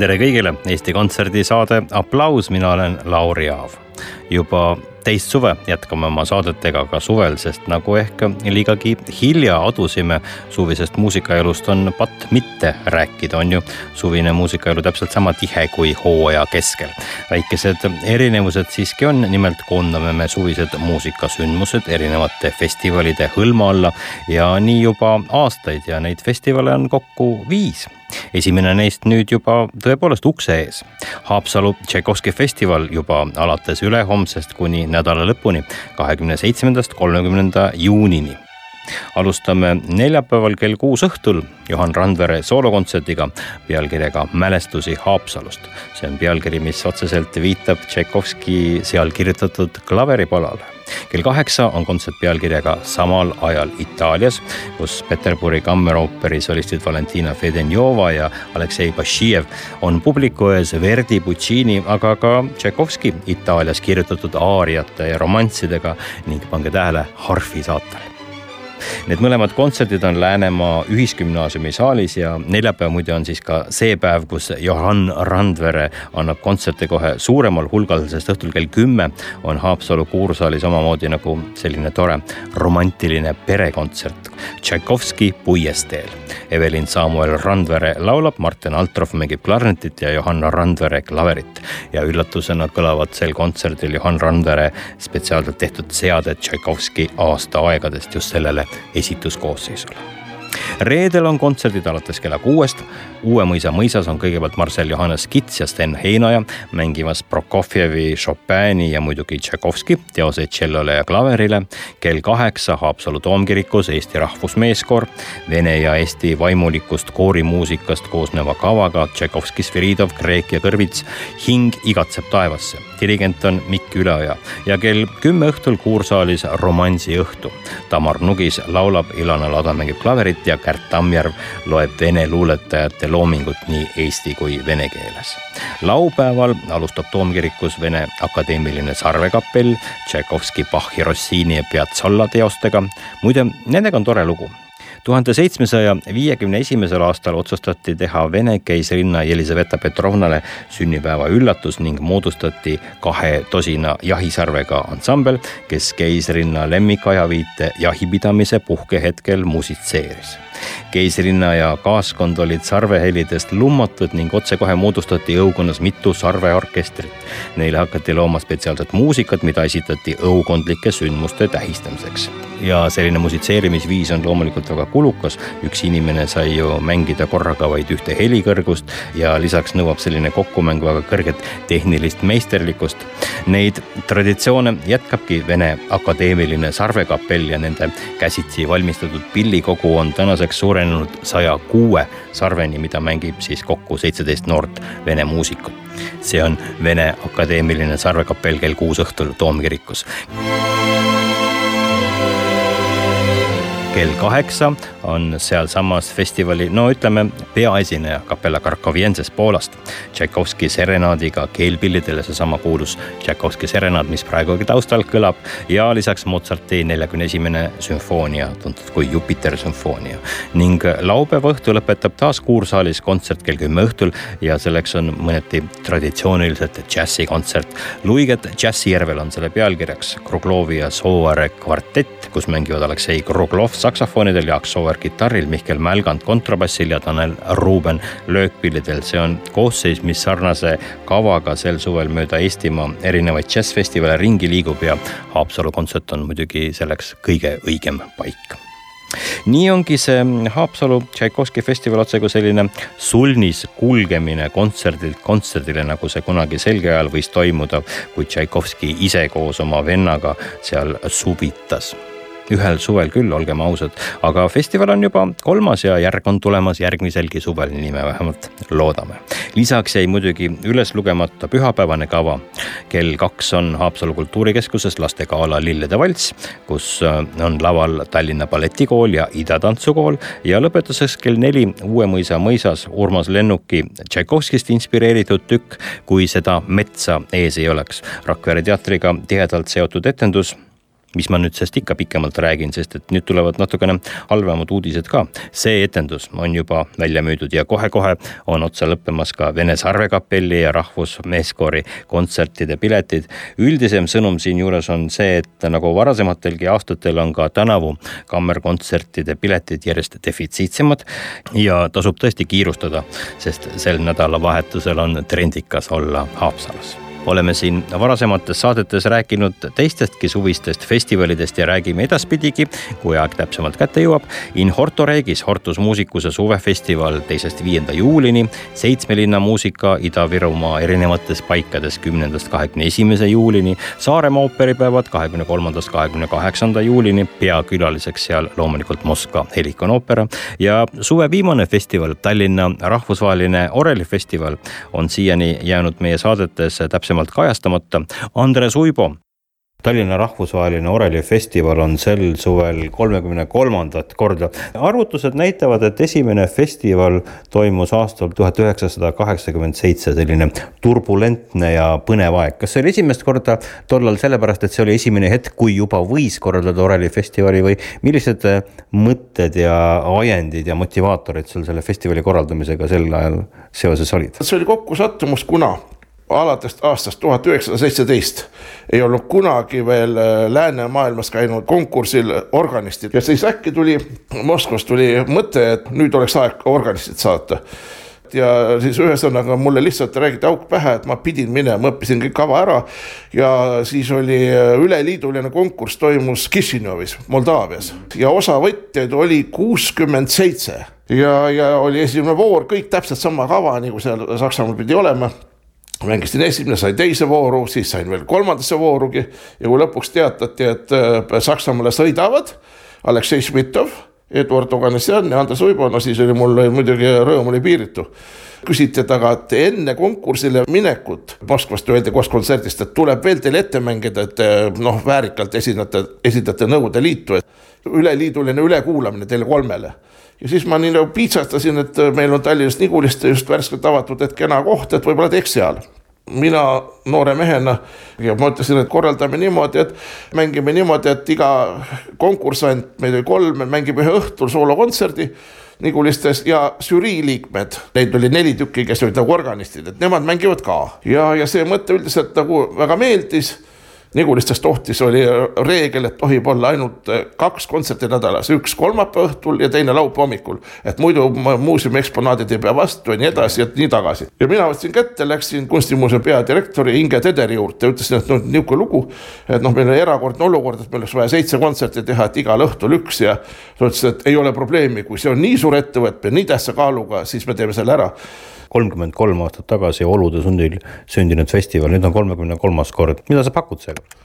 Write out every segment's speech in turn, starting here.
Tere kõigile, Eesti Kontserdi saade Applaus, mina olen Lauri Aav. juba teist suve jätkame oma saadetega ka suvel, sest nagu ehk liigagi hilja adusime suvisest muusikaelust on patt mitte rääkida, on ju suvine muusikaelu täpselt sama tihe kui hooaja keskel. väikesed erinevused siiski on, nimelt koondame me suvised muusikasündmused erinevate festivalide hõlma alla ja nii juba aastaid ja neid festivale on kokku viis esimene neist nüüd juba tõepoolest ukse ees. Haapsalu Tšaikovski festival juba alates ülehomsest kuni nädala lõpuni, kahekümne seitsmendast kolmekümnenda juunini alustame neljapäeval kell kuus õhtul Johan Randvere soolokontserdiga pealkirjaga Mälestusi Haapsalust. see on pealkiri, mis otseselt viitab Tšaikovski seal kirjutatud klaveripalale. Kell kaheksa on kontsert pealkirjaga Samal ajal Itaalias, kus Peterburi kammerooperi solistid Valentina Fedenjova ja Aleksei Bašijev on publiku ees Verdi, Puccini, aga ka Tšaikovski Itaalias kirjutatud aariate ja romanssidega ning pange tähele, harfi saatel Need mõlemad kontserdid on Läänemaa Ühisgümnaasiumi saalis ja neljapäev muide on siis ka see päev, kus Johan Randvere annab kontserte kohe suuremal hulgal, sest õhtul kell kümme on Haapsalu kuursaalis omamoodi nagu selline tore romantiline perekontsert. Tšaikovski puiesteel. Evelin Samuel Randvere laulab, Martin Altrov mängib klarnetit ja Johanna Randvere klaverit. ja üllatusena kõlavad sel kontserdil Johan Randvere spetsiaalselt tehtud seaded Tšaikovski aastaaegadest just sellele esituskoosseisule reedel on kontserdid alates kella kuuest. Uue mõisa mõisas on kõigepealt Marcel Johannes Kits ja Sten Heinoja mängimas Prokofjevi, Chopini ja muidugi Tšaikovski teoseid tšellole ja klaverile. kell kaheksa Haapsalu toomkirikus Eesti Rahvusmeeskoor, vene ja eesti vaimulikust koorimuusikast koosneva kavaga Tšaikovski, Sviridov, Kreek ja Kõrvits. hing igatseb taevasse, dirigent on Mikk Üleoja ja kell kümme õhtul kuursaalis romansi õhtu. Tamar Nugis laulab, Ilona Lada mängib klaverit ja Kärt Tammjärv loeb vene luuletajate loomingut nii eesti kui vene keeles. laupäeval alustab toomkirikus Vene Akadeemiline Sarvekapell Tšaikovski, Bachi, Rossini ja Piazzolla teostega. muide, nendega on tore lugu tuhande seitsmesaja viiekümne esimesel aastal otsustati teha Vene keisrinna Jelizaveta Petrovnale sünnipäeva üllatus ning moodustati kahe tosina jahisarvega ansambel, kes keisrinna lemmikajaviite jahipidamise puhkehetkel musitseeris keisrinna ja kaaskond olid sarvehelidest lummatud ning otsekohe moodustati õukonnas mitu sarveorkestrit. Neile hakati looma spetsiaalset muusikat, mida esitati õukondlike sündmuste tähistamiseks. ja selline musitseerimisviis on loomulikult väga kulukas, üks inimene sai ju mängida korraga vaid ühte helikõrgust ja lisaks nõuab selline kokkumäng väga kõrget tehnilist meisterlikkust. Neid traditsioone jätkabki Vene Akadeemiline Sarvekapell ja nende käsitsi valmistatud pillikogu on tänaseks suurenenud saja kuue sarveni, mida mängib siis kokku seitseteist noort vene muusikut. see on Vene Akadeemiline Sarvekapell kell kuus õhtul Toomkirikus kell kaheksa on sealsamas festivali, no ütleme, peaesineja kapella Karkovienses Poolast. Tšaikovski serenaadiga keelpillidele, seesama kuulus Tšaikovski serenaad, mis praegugi taustal kõlab. ja lisaks Mozarti neljakümne esimene sümfoonia, tuntud kui Jupiter sümfoonia. ning laupäeva õhtu lõpetab taas kuursaalis kontsert kell kümme õhtul ja selleks on mõneti traditsiooniliselt džässikontsert. Luiget Džässijärvel on selle pealkirjaks Kruglovi ja Sooare kvartett, kus mängivad Aleksei Kruglov saksofonidel, Jaak Sooäär kitarril, Mihkel Mälgand kontrabassil ja Tanel Ruuben löökpillidel. see on koosseis, mis sarnase kavaga sel suvel mööda Eestimaa erinevaid džässfestivale ringi liigub ja Haapsalu kontsert on muidugi selleks kõige õigem paik nii ongi see Haapsalu Tšaikovski festival otse kui selline sulnis kulgemine kontserdilt kontserdile, nagu see kunagi selge ajal võis toimuda, kui Tšaikovski ise koos oma vennaga seal suvitas ühel suvel küll, olgem ausad, aga festival on juba kolmas ja järg on tulemas järgmiselgi suvel, nii me vähemalt loodame. lisaks jäi muidugi üles lugemata pühapäevane kava. kell kaks on Haapsalu kultuurikeskuses lastegala Lillede valts, kus äh, on laval Tallinna balletikool ja Ida tantsukool ja lõpetuseks kell neli Uue mõisa mõisas Urmas Lennuki Tšaikovskist inspireeritud tükk Kui seda metsa ees ei oleks. Rakvere teatriga tihedalt seotud etendus mis ma nüüd sellest ikka pikemalt räägin, sest et nüüd tulevad natukene halvemad uudised ka. see etendus on juba välja müüdud ja kohe-kohe on otsa lõppemas ka Vene Sarvekapelli ja Rahvusmeeskoori kontsertide piletid. üldisem sõnum siinjuures on see, et nagu varasematelgi aastatel on ka tänavu kammerkontsertide piletid järjest defitsiitsemad ja tasub tõesti kiirustada, sest sel nädalavahetusel on trendikas olla Haapsalus oleme siin varasemates saadetes rääkinud teistestki suvistest festivalidest ja räägime edaspidigi, kui aeg täpsemalt kätte jõuab. In Horto Regis Hortus muusikuse suvefestival teisest viienda juulini, seitsme linna muusika Ida-Virumaa erinevates paikades kümnendast kahekümne esimese juulini, Saaremaa ooperipäevad kahekümne kolmandast kahekümne kaheksanda juulini, peakülaliseks seal loomulikult Moskva Helikon oopera ja suve viimane festival, Tallinna rahvusvaheline orelifestival on siiani jäänud meie saadetes täpselt täpsemalt kajastamata. Andres Uibo Tallinna Rahvusvaheline Orelifestival on sel suvel kolmekümne kolmandat korda. arvutused näitavad, et esimene festival toimus aastal tuhat üheksasada kaheksakümmend seitse, selline turbulentne ja põnev aeg. kas see oli esimest korda tollal sellepärast, et see oli esimene hetk, kui juba võis korraldada Orelifestivali või millised mõtted ja ajendid ja motivaatorid sul selle festivali korraldamisega sel ajal seoses olid? see oli kokkusattumus, kuna alates aastast tuhat üheksasada seitseteist ei olnud kunagi veel äh, läänemaailmas käinud konkursil organistid. Ja siis äkki tuli Moskvast tuli mõte, et nüüd oleks aeg organistid saata. Ja siis ühesõnaga mulle lihtsalt räägiti auk pähe, et ma pidin minema, õppisin kõik kava ära. ja siis oli äh, üleliiduline konkurss toimus Kišinjovis, Moldaavias. Ja osavõtjaid oli kuuskümmend seitse. Ja, ja oli esimene voor, kõik täpselt sama kava nagu seal Saksamaal pidi olema mängisin esimene, sain teise vooru, siis sain veel kolmandasse voorugi ja kui lõpuks teatati, et äh, Saksamaale sõidavad Aleksei Šmitov, Eduard Oganisjan ja Andres Uibo, no siis oli mul muidugi rõõm oli piiritu. küsiti taga, et enne konkursile minekut Moskvast öeldi koos kontserdist, et tuleb veel teil ette mängida, et noh, väärikalt esinete, esindate Nõukogude Liitu, et üleliiduline ülekuulamine teile kolmele ja siis ma nii nagu piitsastasin, et äh, meil on Tallinnast Nigulist just värskelt avatud, et kena koht, et võib-olla teeks seal. Mina noore mehena ja ma ütlesin, et korraldame niimoodi, et mängime niimoodi, et iga konkursant, meid oli kolm, mängib ühe õhtul soolokontserdi Nigulistes ja žürii liikmed, neid oli neli tükki, kes olid nagu organistid, et nemad mängivad ka. Ja, ja see mõte üldiselt nagu väga meeldis Nigulistest tohtis, oli reegel, et tohib olla ainult eh, kaks kontserti nädalas, üks kolmapäeva õhtul ja teine laupäeva hommikul. et muidu muuseumi eksponaadid ei pea vastu ja nii edasi ja nii tagasi. ja mina võtsin kätte, läksin kunstimuuseumi peadirektori Inge Tederi juurde, ütlesin, et noh, niisugune lugu. et noh, meil on erakordne olukord, et meil oleks vaja seitse kontserti teha, et igal õhtul üks ja. ta ütles, et ei ole probleemi, kui see on nii suur ettevõtmine, nii tähtsa kaaluga, siis me teeme selle ära kolmkümmend kolm aastat tagasi olude sundil sündinud festival, nüüd on kolmekümne kolmas kord, mida sa pakud seekord?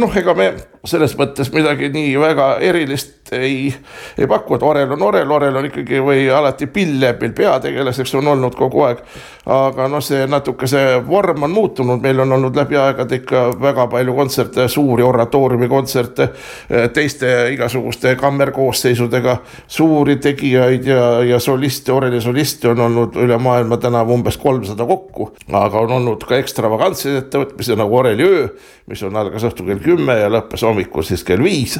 noh, ega me selles mõttes midagi nii väga erilist ei, ei paku, et Orel on Orel, Orel on ikkagi või alati Pillebil peategelaseks on olnud kogu aeg. aga noh, see natuke see vorm on muutunud, meil on olnud läbi aegade ikka väga palju kontserte, suuri oratooriumi kontserte, teiste igasuguste kammerkoosseisudega, suuri tegijaid ja, ja soliste, Oreli soliste on olnud üle maailma tänavu umbes kolmsada kokku, aga on olnud ka ekstravagantseid ettevõtmisi nagu Oreli öö, mis on algas õhtul kell kümme ja lõppes hommikul siis kell viis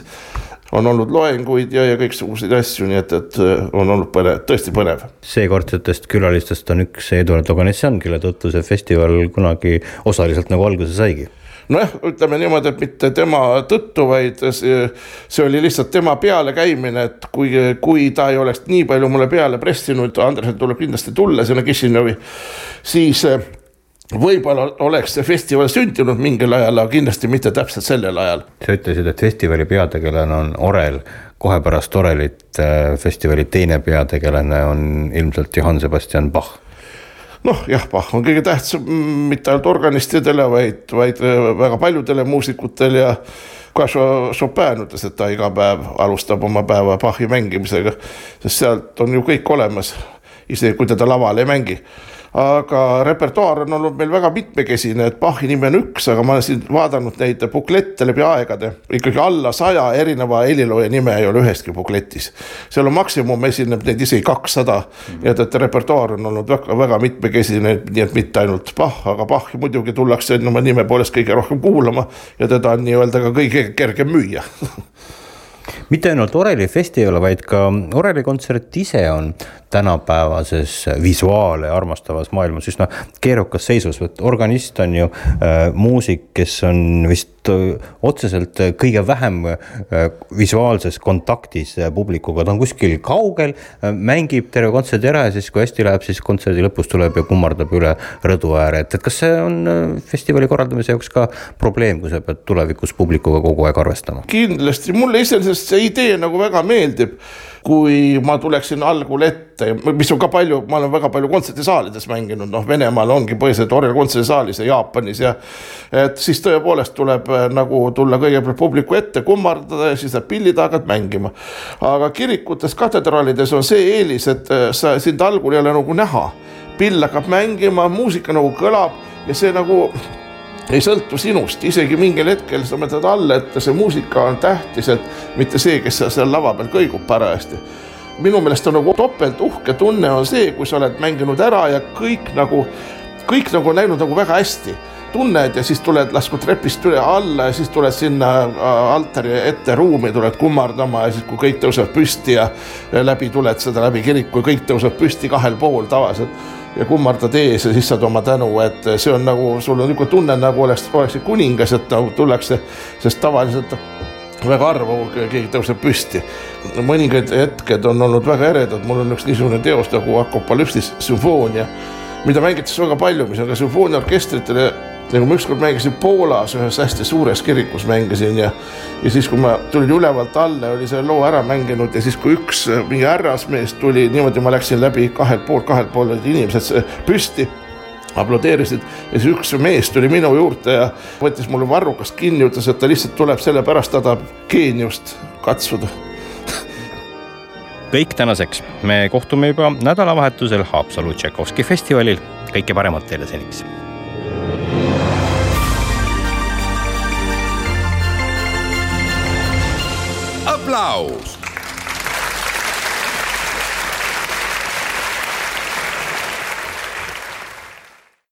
on olnud loenguid ja, ja kõiksuguseid asju, nii et, et äh, on olnud põnev, tõesti põnev. seekordsetest külalistest on üks Eduard Oganessian, kelle tõttu see festival kunagi osaliselt nagu alguse saigi nojah, ütleme niimoodi, et mitte tema tõttu, vaid see, see oli lihtsalt tema pealekäimine, et kui, kui ta ei oleks nii palju mulle peale pressinud, Andresel tuleb kindlasti tulla sinna Kišinevi, siis võib-olla oleks see festival sündinud mingil ajal, aga kindlasti mitte täpselt sellel ajal. sa ütlesid, et festivali peategelane on Orel, kohe pärast Orelit äh, festivali teine peategelane on ilmselt Johann Sebastian Bach. Noh, jah, Bach on kõige tähtsam mitte ainult organistidele, vaid, vaid äh, väga paljudele muusikutele ja ka Chopin ütles, et ta iga päev alustab oma päeva Bachi mängimisega, sest sealt on ju kõik olemas, isegi kui teda laval ei mängi aga repertuaar on olnud meil väga mitmekesine, et Bachi nimi on üks, aga ma olen siin vaadanud neid buklette läbi aegade. ikkagi alla saja erineva helilooja nime ei ole üheski bukletis. seal on maksimum esineb neid isegi kakssada mm, -hmm. nii et, et repertuaar on olnud väga, väga mitmekesine, nii et mitte ainult Bach, aga Bachi muidugi tullakse oma nime poolest kõige rohkem kuulama ja teda on nii-öelda ka kõige kergem müüa mitte ainult Oreli festival, vaid ka Oreli kontsert ise on tänapäevases visuaale armastavas maailmas üsna keerukas seisus, et organist on ju äh, muusik, kes on vist äh, otseselt kõige vähem äh, visuaalses kontaktis äh, publikuga, ta on kuskil kaugel äh,, mängib terve kontserdi ära ja siis, kui hästi läheb, siis kontserdi lõpus tuleb ja kummardab üle rõdu ääre, et, et kas see on äh, festivali korraldamise jaoks ka probleem, kui sa pead tulevikus publikuga kogu aeg arvestama? kindlasti, mulle iseenesest see idee nagu väga meeldib kui ma tuleksin algul ette, mis on ka palju, ma olen väga palju kontserdisaalides mänginud, noh, Venemaal ongi põhiliselt Orel kontserdisaalis ja Jaapanis ja. et siis tõepoolest tuleb äh, nagu tulla kõigepealt publiku ette, kummardada ja siis läheb pillid hakkad mängima. aga kirikutes, katedraalides on see eelis, et äh, sa sind algul ei ole nagu näha. pill hakkab mängima, muusika nagu kõlab ja see nagu ei sõltu sinust, isegi mingil hetkel sa mõtled alla, et see muusika on tähtis, et mitte see, kes seal lava peal kõigub parajasti. minu meelest on nagu topelt uhke tunne on see, kui sa oled mänginud ära ja kõik nagu, kõik nagu on läinud nagu väga hästi. Tunned ja siis tuled, laskud trepist üle alla ja siis tuled sinna äh, altari ette ruumi, tuled kummardama ja siis, kui kõik tõusevad püsti ja läbi tuled seda läbi kiriku ja kõik tõusevad püsti kahel pool tavaliselt ja kummardad ees ja siis saad oma tänu, et see on nagu, sul on niisugune tunne, nagu oleks, oleksid kuningas, et nagu tullakse, sest tavaliselt väga harva keegi tõuseb püsti. mõningad hetked on olnud väga eredad, mul on üks niisugune teos nagu Apokalüpsis sümfoonia, mida mängitakse väga palju, mis on ka sümfooniaorkestritele nagu ma ükskord mängisin Poolas ühes hästi suures kirikus mängisin ja, ja siis, kui ma tulin ülevalt alla, oli selle loo ära mänginud ja siis, kui üks mingi härrasmees tuli, niimoodi ma läksin läbi kahelt poolt, kahelt poolt olid inimesed püsti aplodeerisid ja siis üks mees tuli minu juurde ja võttis mulle varrukast kinni, ütles, et ta lihtsalt tuleb sellepärast, ta tahab geeniust katsuda kõik tänaseks, me kohtume juba nädalavahetusel Haapsalu Tšaikovski festivalil, kõike paremat teile seniks. Aplaus